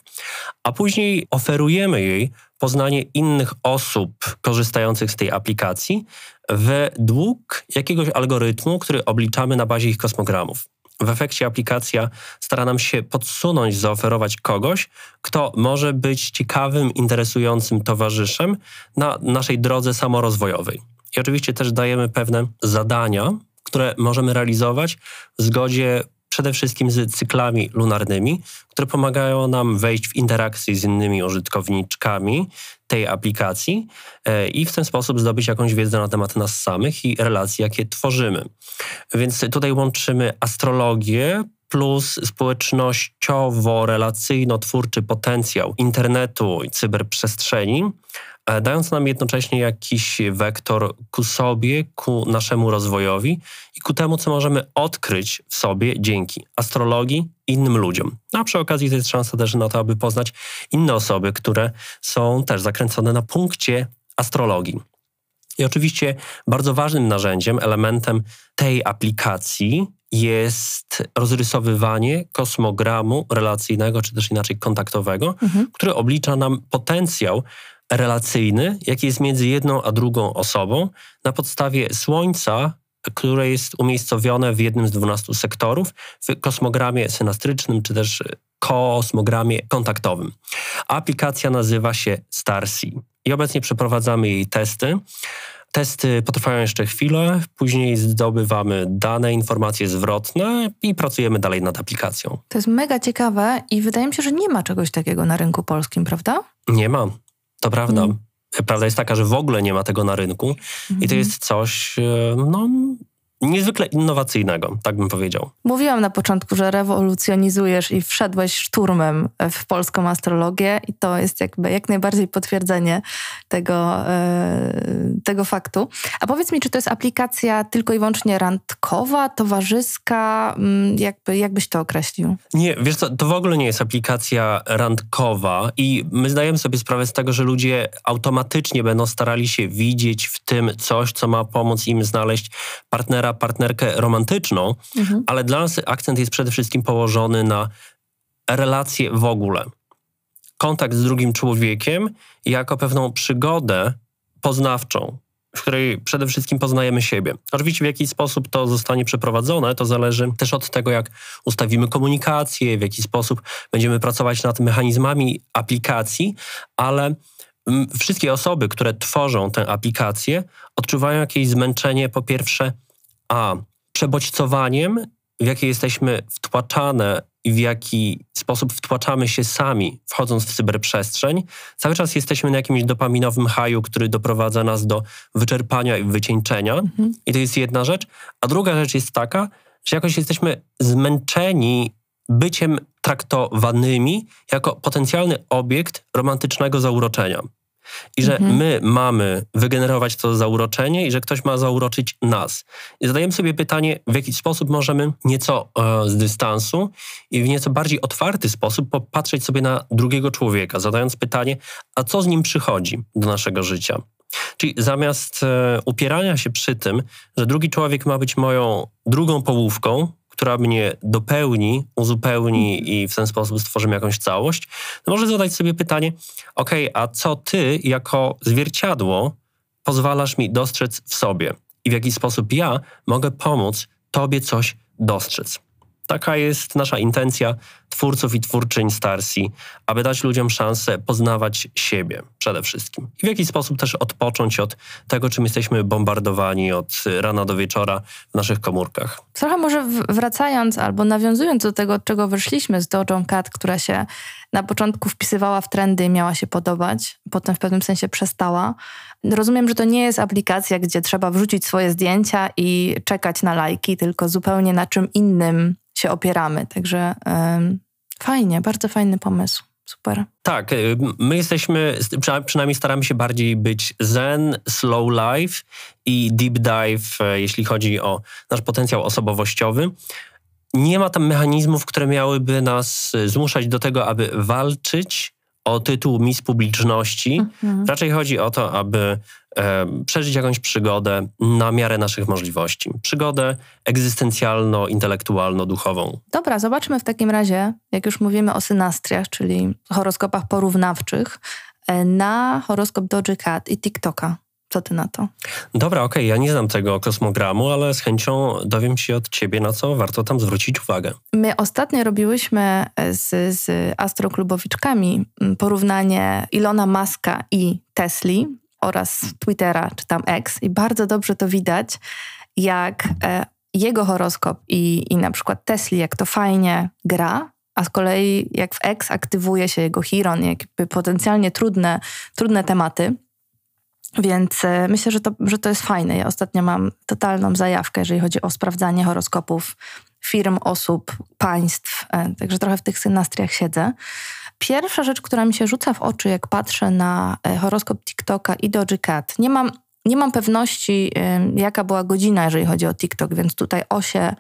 C: a później oferujemy jej poznanie innych osób korzystających z tej aplikacji według jakiegoś algorytmu, który obliczamy na bazie ich kosmogramów. W efekcie aplikacja stara nam się podsunąć, zaoferować kogoś, kto może być ciekawym, interesującym towarzyszem na naszej drodze samorozwojowej. I oczywiście też dajemy pewne zadania, które możemy realizować w zgodzie przede wszystkim z cyklami lunarnymi, które pomagają nam wejść w interakcję z innymi użytkowniczkami tej aplikacji e, i w ten sposób zdobyć jakąś wiedzę na temat nas samych i relacji, jakie tworzymy. Więc tutaj łączymy astrologię plus społecznościowo-relacyjno-twórczy potencjał internetu i cyberprzestrzeni, dając nam jednocześnie jakiś wektor ku sobie, ku naszemu rozwojowi i ku temu, co możemy odkryć w sobie dzięki astrologii innym ludziom. No, a przy okazji to jest szansa też na to, aby poznać inne osoby, które są też zakręcone na punkcie astrologii. I oczywiście bardzo ważnym narzędziem, elementem tej aplikacji jest rozrysowywanie kosmogramu relacyjnego, czy też inaczej kontaktowego, mhm. który oblicza nam potencjał relacyjny, jaki jest między jedną a drugą osobą na podstawie Słońca, które jest umiejscowione w jednym z 12 sektorów w kosmogramie synastrycznym czy też kosmogramie kontaktowym. Aplikacja nazywa się Starsea i obecnie przeprowadzamy jej testy. Testy potrwają jeszcze chwilę, później zdobywamy dane, informacje zwrotne i pracujemy dalej nad aplikacją.
B: To jest mega ciekawe i wydaje mi się, że nie ma czegoś takiego na rynku polskim, prawda?
C: Nie ma. To prawda. Mm. Prawda jest taka, że w ogóle nie ma tego na rynku mm. i to mhm. jest coś, e, no, niezwykle innowacyjnego, tak bym powiedział.
B: Mówiłam na początku, że rewolucjonizujesz i wszedłeś szturmem w polską astrologię i to jest jakby jak najbardziej potwierdzenie tego, e, tego faktu. A powiedz mi, czy to jest aplikacja tylko i wyłącznie randkowa, towarzyska? Mm, jakby, jak byś to określił?
C: Nie, wiesz co, to w ogóle nie jest aplikacja randkowa i my zdajemy sobie sprawę z tego, że ludzie automatycznie będą starali się widzieć w tym coś, co ma pomóc im znaleźć partnera partnerkę romantyczną, mhm. ale dla nas akcent jest przede wszystkim położony na relacje w ogóle. Kontakt z drugim człowiekiem jako pewną przygodę poznawczą, w której przede wszystkim poznajemy siebie. Oczywiście w jaki sposób to zostanie przeprowadzone, to zależy też od tego, jak ustawimy komunikację, w jaki sposób będziemy pracować nad mechanizmami aplikacji, ale wszystkie osoby, które tworzą tę aplikację, odczuwają jakieś zmęczenie po pierwsze a przebodźcowaniem, w jakie jesteśmy wtłaczane i w jaki sposób wtłaczamy się sami, wchodząc w cyberprzestrzeń, cały czas jesteśmy na jakimś dopaminowym haju, który doprowadza nas do wyczerpania i wycieńczenia. Mhm. I to jest jedna rzecz. A druga rzecz jest taka, że jakoś jesteśmy zmęczeni byciem traktowanymi jako potencjalny obiekt romantycznego zauroczenia. I że mhm. my mamy wygenerować to zauroczenie i że ktoś ma zauroczyć nas. I zadajemy sobie pytanie, w jaki sposób możemy nieco e, z dystansu i w nieco bardziej otwarty sposób popatrzeć sobie na drugiego człowieka, zadając pytanie, a co z nim przychodzi do naszego życia? Czyli zamiast e, upierania się przy tym, że drugi człowiek ma być moją drugą połówką, która mnie dopełni, uzupełni i w ten sposób stworzymy jakąś całość, to może zadać sobie pytanie, ok, a co ty jako zwierciadło pozwalasz mi dostrzec w sobie i w jaki sposób ja mogę pomóc tobie coś dostrzec. Taka jest nasza intencja twórców i twórczyń Starsi, aby dać ludziom szansę poznawać siebie przede wszystkim. I w jakiś sposób też odpocząć od tego, czym jesteśmy bombardowani od rana do wieczora w naszych komórkach.
B: Trochę może wracając albo nawiązując do tego, od czego wyszliśmy z Dojo która się na początku wpisywała w trendy i miała się podobać, potem w pewnym sensie przestała. Rozumiem, że to nie jest aplikacja, gdzie trzeba wrzucić swoje zdjęcia i czekać na lajki, tylko zupełnie na czym innym się opieramy. Także fajnie, bardzo fajny pomysł. Super.
C: Tak, y, my jesteśmy, przynajmniej staramy się bardziej być zen, slow life i deep dive, e, jeśli chodzi o nasz potencjał osobowościowy. Nie ma tam mechanizmów, które miałyby nas e, zmuszać do tego, aby walczyć o tytuł Miss Publiczności. Mhm. Raczej chodzi o to, aby e, przeżyć jakąś przygodę na miarę naszych możliwości. Przygodę egzystencjalno-intelektualno-duchową.
B: Dobra, zobaczmy w takim razie, jak już mówimy o synastriach, czyli horoskopach porównawczych, e, na horoskop Doji Cat i TikToka. Co ty na to?
C: Dobra, okej, okay. ja nie znam tego kosmogramu, ale z chęcią dowiem się od ciebie, na co warto tam zwrócić uwagę.
B: My ostatnio robiłyśmy z, z astroklubowiczkami porównanie Ilona Maska i Tesli oraz Twittera, czy tam X i bardzo dobrze to widać, jak e, jego horoskop i, i na przykład Tesli, jak to fajnie gra, a z kolei jak w X aktywuje się jego Chiron, jakby potencjalnie trudne, trudne tematy, więc e, myślę, że to, że to jest fajne. Ja ostatnio mam totalną zajawkę, jeżeli chodzi o sprawdzanie horoskopów firm, osób, państw. E, także trochę w tych synastriach siedzę. Pierwsza rzecz, która mi się rzuca w oczy, jak patrzę na e, horoskop TikToka i Doji Cat, nie mam, nie mam pewności, jaka była godzina, jeżeli chodzi o TikTok, więc tutaj osie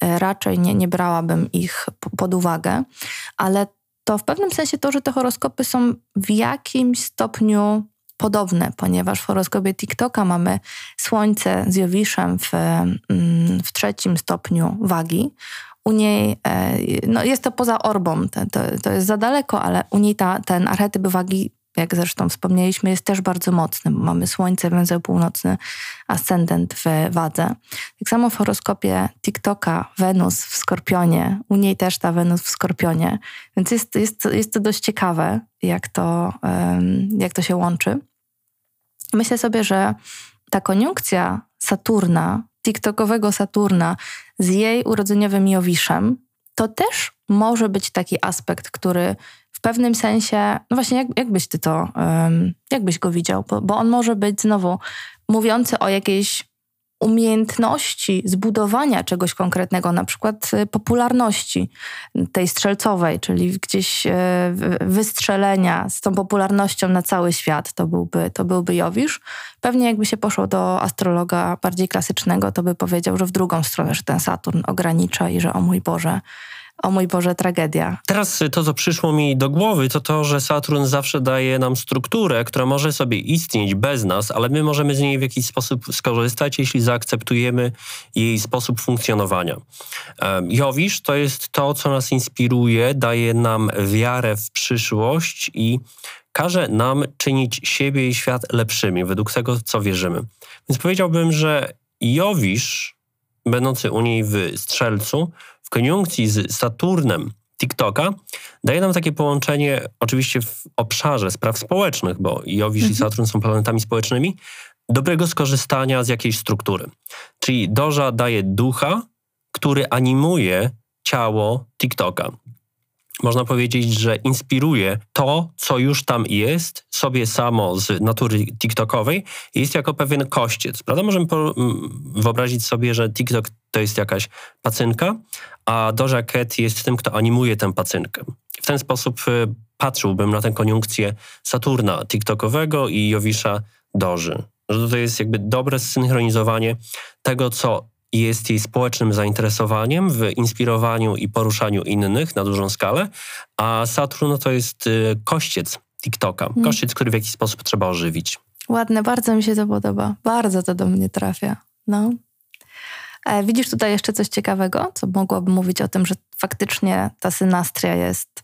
B: raczej nie, nie brałabym ich pod uwagę, ale to w pewnym sensie to, że te horoskopy są w jakimś stopniu podobne, ponieważ w horoskopie TikToka mamy Słońce z Jowiszem w, mm, w trzecim stopniu wagi. U niej, e, no jest to poza orbą, to, to, to jest za daleko, ale u niej ta, ten archetyp wagi, jak zresztą wspomnieliśmy, jest też bardzo mocny, bo mamy Słońce, węzeł północny, ascendent w wadze. Tak samo w horoskopie TikToka Wenus w Skorpionie, u niej też ta Wenus w Skorpionie, więc jest, jest, jest to dość ciekawe, jak to, jak to się łączy. Myślę sobie, że ta koniunkcja Saturna, TikTokowego Saturna z jej urodzeniowym Jowiszem, to też może być taki aspekt, który w pewnym sensie, no właśnie, jak, byś ty to, um, jak byś go widział? Bo, bo on może być znowu mówiący o jakiejś umiejętności zbudowania czegoś konkretnego, na przykład y, popularności tej strzelcowej, czyli gdzieś y, wystrzelenia z tą popularnością na cały świat, to byłby, to byłby Jowisz. Pewnie jakby się poszło do astrologa bardziej klasycznego, to by powiedział, że w drugą stronę, że ten Saturn ogranicza i że o mój Boże, o mój Boże, tragedia.
C: Teraz to, co przyszło mi do głowy, to to, że Saturn zawsze daje nam strukturę, która może sobie istnieć bez nas, ale my możemy z niej w jakiś sposób skorzystać, jeśli zaakceptujemy jej sposób funkcjonowania. Jowisz to jest to, co nas inspiruje, daje nam wiarę w przyszłość i każe nam czynić siebie i świat lepszymi, według tego, co wierzymy. Więc powiedziałbym, że Jowisz, będący u niej w Strzelcu, w koniunkcji z Saturnem TikToka daje nam takie połączenie, oczywiście w obszarze spraw społecznych, bo Jowisz mhm. i Saturn są planetami społecznymi, dobrego skorzystania z jakiejś struktury. Czyli Doża daje ducha, który animuje ciało TikToka można powiedzieć, że inspiruje to, co już tam jest, sobie samo z natury TikTokowej, jest jako pewien kościec. Prawda? Możemy wyobrazić sobie, że TikTok to jest jakaś pacynka, a Doja Cat jest tym, kto animuje tę pacynkę. W ten sposób y, patrzyłbym na tę koniunkcję Saturna TikTokowego i Jowisza Doży. Że to jest jakby dobre zsynchronizowanie tego, co jest jej społecznym zainteresowaniem w inspirowaniu i poruszaniu innych na dużą skalę, a Saturn no to jest y, kościec TikToka, hmm. kościec, który w jakiś sposób trzeba ożywić.
B: Ładne, bardzo mi się to podoba. Bardzo to do mnie trafia. No. E, widzisz tutaj jeszcze coś ciekawego, co mogłaby mówić o tym, że faktycznie ta synastria jest,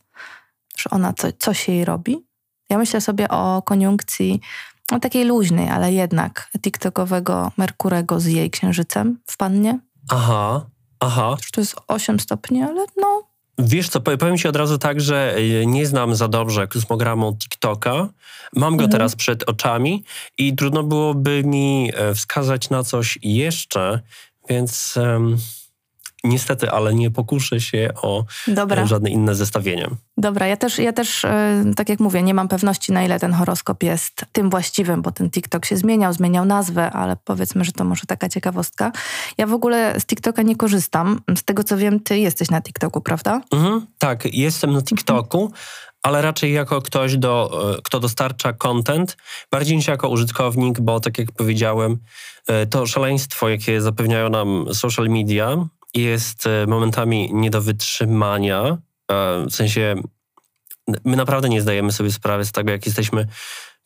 B: że ona co, coś jej robi? Ja myślę sobie o koniunkcji no, takiej luźnej, ale jednak TikTokowego Merkurego z jej księżycem w pannie.
C: Aha, aha.
B: To jest 8 stopni, ale no.
C: Wiesz co, powiem ci od razu tak, że e, nie znam za dobrze kosmogramu TikToka. Mam go mhm. teraz przed oczami i trudno byłoby mi e, wskazać na coś jeszcze, więc um, niestety, ale nie pokuszę się o Dobra. żadne inne zestawienie.
B: Dobra, ja też, ja też, e, tak jak mówię, nie mam pewności, na ile ten horoskop jest tym właściwym, bo ten TikTok się zmieniał, zmieniał nazwę, ale powiedzmy, że to może taka ciekawostka. Ja w ogóle z TikToka nie korzystam. Z tego co wiem, ty jesteś na TikToku, prawda?
C: Mhm, tak, jestem na TikToku. Mhm ale raczej jako ktoś, do, e, kto dostarcza content, bardziej niż jako użytkownik, bo tak jak powiedziałem, e, to szaleństwo, jakie zapewniają nam social media, jest e, momentami nie do wytrzymania. W sensie, my naprawdę nie zdajemy sobie sprawy z tego, jak jesteśmy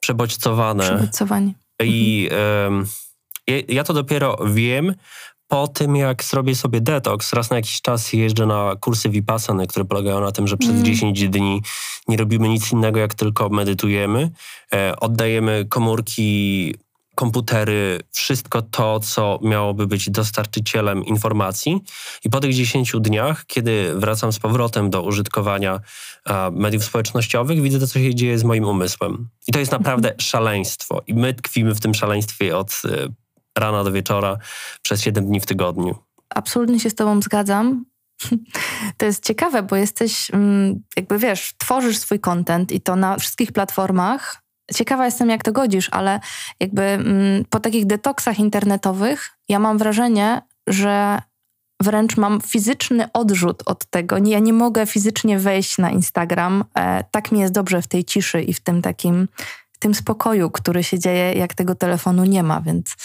C: przebodźcowane.
B: Przebodźcowani.
C: I um, ja to dopiero wiem po tym, jak zrobię sobie detoks, raz na jakiś czas jeżdżę na kursy Vipassany, które polegają na tym, że przez mm. 10 dni nie robimy nic innego, jak tylko medytujemy. E, oddajemy komórki, komputery, wszystko to, co miałoby być dostarczycielem informacji. I po tych 10 dniach, kiedy wracam z powrotem do użytkowania e, mediów społecznościowych, widzę to, co się dzieje z moim umysłem. I to jest naprawdę mhm. szaleństwo. I my tkwimy w tym szaleństwie od e, rana do wieczora przez 7 dni w tygodniu.
B: Absolutnie się z Tobą zgadzam. To jest ciekawe, bo jesteś, mm, jakby wiesz, tworzysz swój content i to na wszystkich platformach. Ciekawa jestem, jak to godzisz, ale jakby mm, po takich detoksach internetowych ja mam wrażenie, że wręcz mam fizyczny odrzut od tego. Ja nie mogę fizycznie wejść na Instagram. E, tak mi jest dobrze w tej ciszy i w tym takim, w tym spokoju, który się dzieje, jak tego telefonu nie ma, więc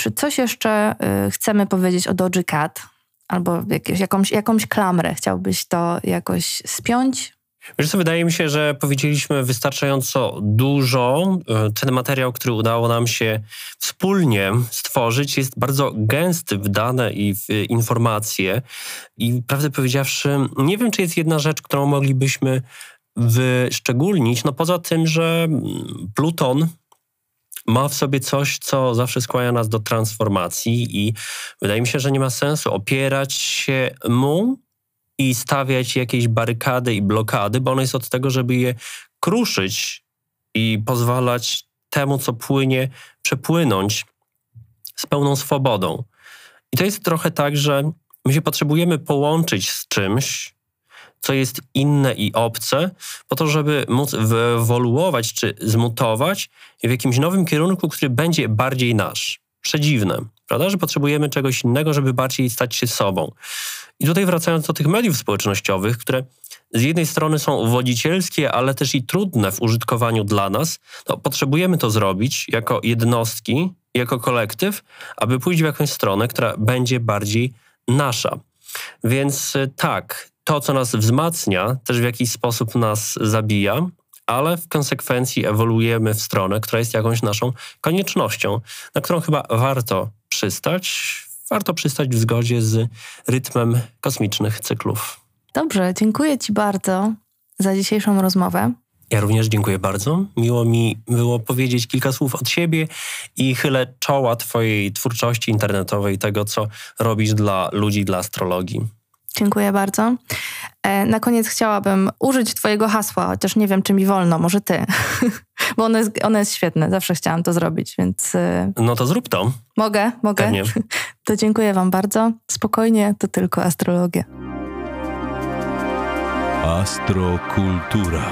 B: czy coś jeszcze y, chcemy powiedzieć o Doji Cat? Albo jakieś, jakąś, jakąś klamrę chciałbyś to jakoś spiąć?
C: Wiesz co, wydaje mi się, że powiedzieliśmy wystarczająco dużo. Y, ten materiał, który udało nam się wspólnie stworzyć, jest bardzo gęsty w dane i w informacje. I prawdę powiedziawszy, nie wiem, czy jest jedna rzecz, którą moglibyśmy wyszczególnić. No poza tym, że Pluton ma w sobie coś, co zawsze skłania nas do transformacji i wydaje mi się, że nie ma sensu opierać się mu i stawiać jakieś barykady i blokady, bo on jest od tego, żeby je kruszyć i pozwalać temu, co płynie, przepłynąć z pełną swobodą. I to jest trochę tak, że my się potrzebujemy połączyć z czymś, co jest inne i obce, po to, żeby móc wyewoluować czy zmutować w jakimś nowym kierunku, który będzie bardziej nasz. Przedziwne, prawda? Że potrzebujemy czegoś innego, żeby bardziej stać się sobą. I tutaj wracając do tych mediów społecznościowych, które z jednej strony są wodzicielskie, ale też i trudne w użytkowaniu dla nas, to potrzebujemy to zrobić jako jednostki, jako kolektyw, aby pójść w jakąś stronę, która będzie bardziej nasza. Więc y, tak, to, co nas wzmacnia, też w jakiś sposób nas zabija, ale w konsekwencji ewoluujemy w stronę, która jest jakąś naszą koniecznością, na którą chyba warto przystać. Warto przystać w zgodzie z rytmem kosmicznych cyklów.
B: Dobrze, dziękuję Ci bardzo za dzisiejszą rozmowę.
C: Ja również dziękuję bardzo. Miło mi było powiedzieć kilka słów od siebie i chylę czoła Twojej twórczości internetowej, tego, co robisz dla ludzi, dla astrologii.
B: Dziękuję bardzo. E, na koniec chciałabym użyć Twojego hasła, chociaż nie wiem, czy mi wolno, może Ty, bo ono jest, ono jest świetne. Zawsze chciałam to zrobić, więc. E,
C: no to zrób to.
B: Mogę, mogę. Pewnie. To dziękuję Wam bardzo. Spokojnie, to tylko astrologia. Astrokultura.